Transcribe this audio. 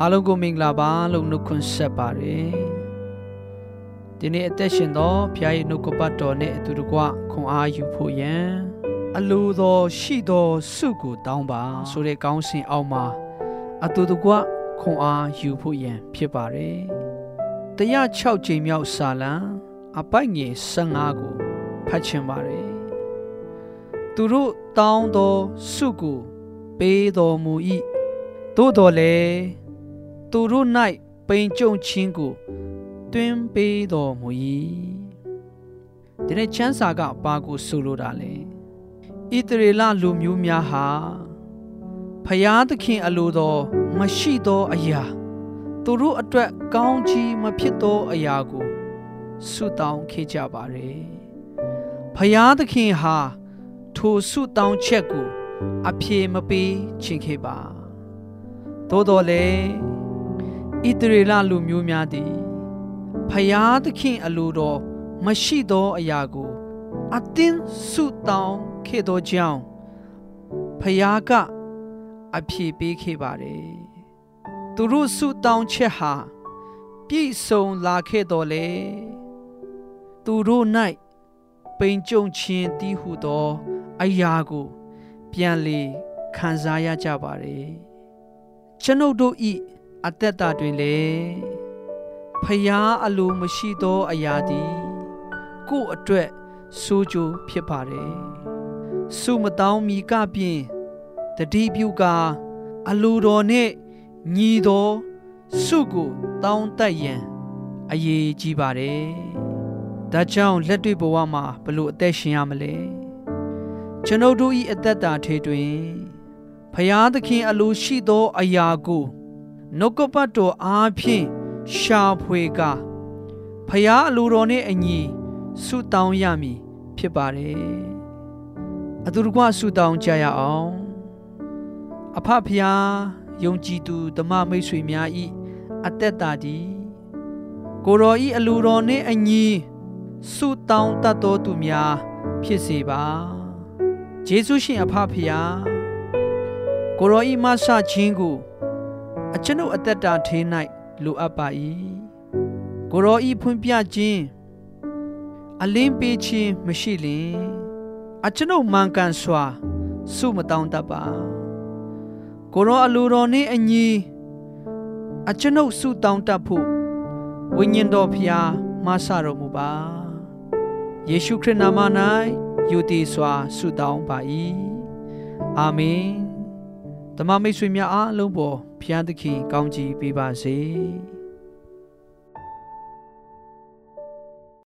အားလုံးကိုမင်္ဂလာပါလို့နှုတ်ခွန်းဆက်ပါတယ်ဒီနေ့အသက်ရှင်သောဘုရားရဲ့နှုတ်ကပတ်တော်နဲ့အတူတကွခွန်အားယူဖို့ယံအလိုတော်ရှိသောစုကိုတောင်းပါဆိုတဲ့ကောင်းစဉ်အောက်မှာအတူတကွခွန်အားယူဖို့ယံဖြစ်ပါတယ်106ချိန်မြောက်စာလံအပိုက်ငယ်15ကိုဖတ်ချင်ပါတယ်သူတို့တောင်းသောစုကိုပေးတော်မူ၏သို့တော်လည်း သူတို့၌ပိန်ကြုံခြင်းကိုတွင်ပေးတော်မူ၏ဒီနေ့ချမ်းစာကဘာကိုဆိုလိုတာလဲဣတရေလလူမျိုးများဟာဖျားသခင်အလိုတော်မရှိသောအရာသူတို့အတွက်ကောင်းချီးမဖြစ်သောအရာကိုဆုတောင်းခဲ့ကြပါတယ်ဖျားသခင်ဟာထိုဆုတောင်းချက်ကို အပြေမပေးချင်ခဲ့ပါသို့တော်လည်း ဣတရေလလူမျိုးများသည်ဖယားသခင်အလိုတော်မရှိသောအရာကိုအတင်းဆုတောင်းခဲ့သောကြောင့်ဖယားကအဖြေပေးခဲ့ပါတယ်သူတို့ဆုတောင်းချက်ဟာပြည့်စုံလာခဲ့တော်လေသူတို့၌ပိန်ကြုံခြင်းတည်ဟုသော အရာကို ပြန်လေခံစားရကြပါတယ်ကျွန်ုပ်တို့ဤ အသက်တာတွင်လေဖျားအလိုမရှိသောအရာသည်ကို့အတွက်စိုးကြိုးဖြစ်ပါတယ်စုမတောင်းမီကပြင်တတိပြုကအလိုတော်နှင့်ညီသောစုကိုတောင်းတတ်ရန်အရေးကြီးပါတယ်ဒါကြောင့်လက်တွေ့ဘဝမှာဘလို့အသက်ရှင်ရမလဲကျွန်ုပ်တို့ဤအသက်တာထေတွင်ဖျားသခင်အလိုရှိသောအရာကို နှုတ်ကပတ်တော်အားဖြင့်ရှာဖွေကဖျားအလိုတော်နှင့်အညီဆုတောင်းရမည်ဖြစ်ပါတယ်အတူတကွဆုတောင်းကြရအောင်အဖဖျားယုံကြည်သူဓမ္မမိတ်ဆွေများဤအသက်တာဒီကိုတော်ဤအလိုတော်နှင့်အညီဆုတောင်းတတ်တော်သူများဖြစ်စေပါယေရှုရှင်အဖဖျားကိုရောဤမဆခြင်းကို အကျွန်ုပ်အသက်တာထေး၌လိုအပ်ပါ၏ကိုရောဤဖွင့်ပြခြင်းအလင်းပေးခြင်းမရှိလင်အကျွန်ုပ်မှန်ကန်စွာစုမတောင်းတတ်ပါကိုရောအလိုတော်နှင့်အညီအကျွန်ုပ်စုတောင်းတတ်ဖို့ဝိညာဉ်တော်ဖျားမဆတော်မူပါယေရှုခရစ်နာမ၌ယူတည်စွာဆုတောင်းပါ၏အာမင် တမမိတ်ဆွေများအားလုံးပေါ်ဖျားသခင်ကောင်းချီးပေးပါစေ။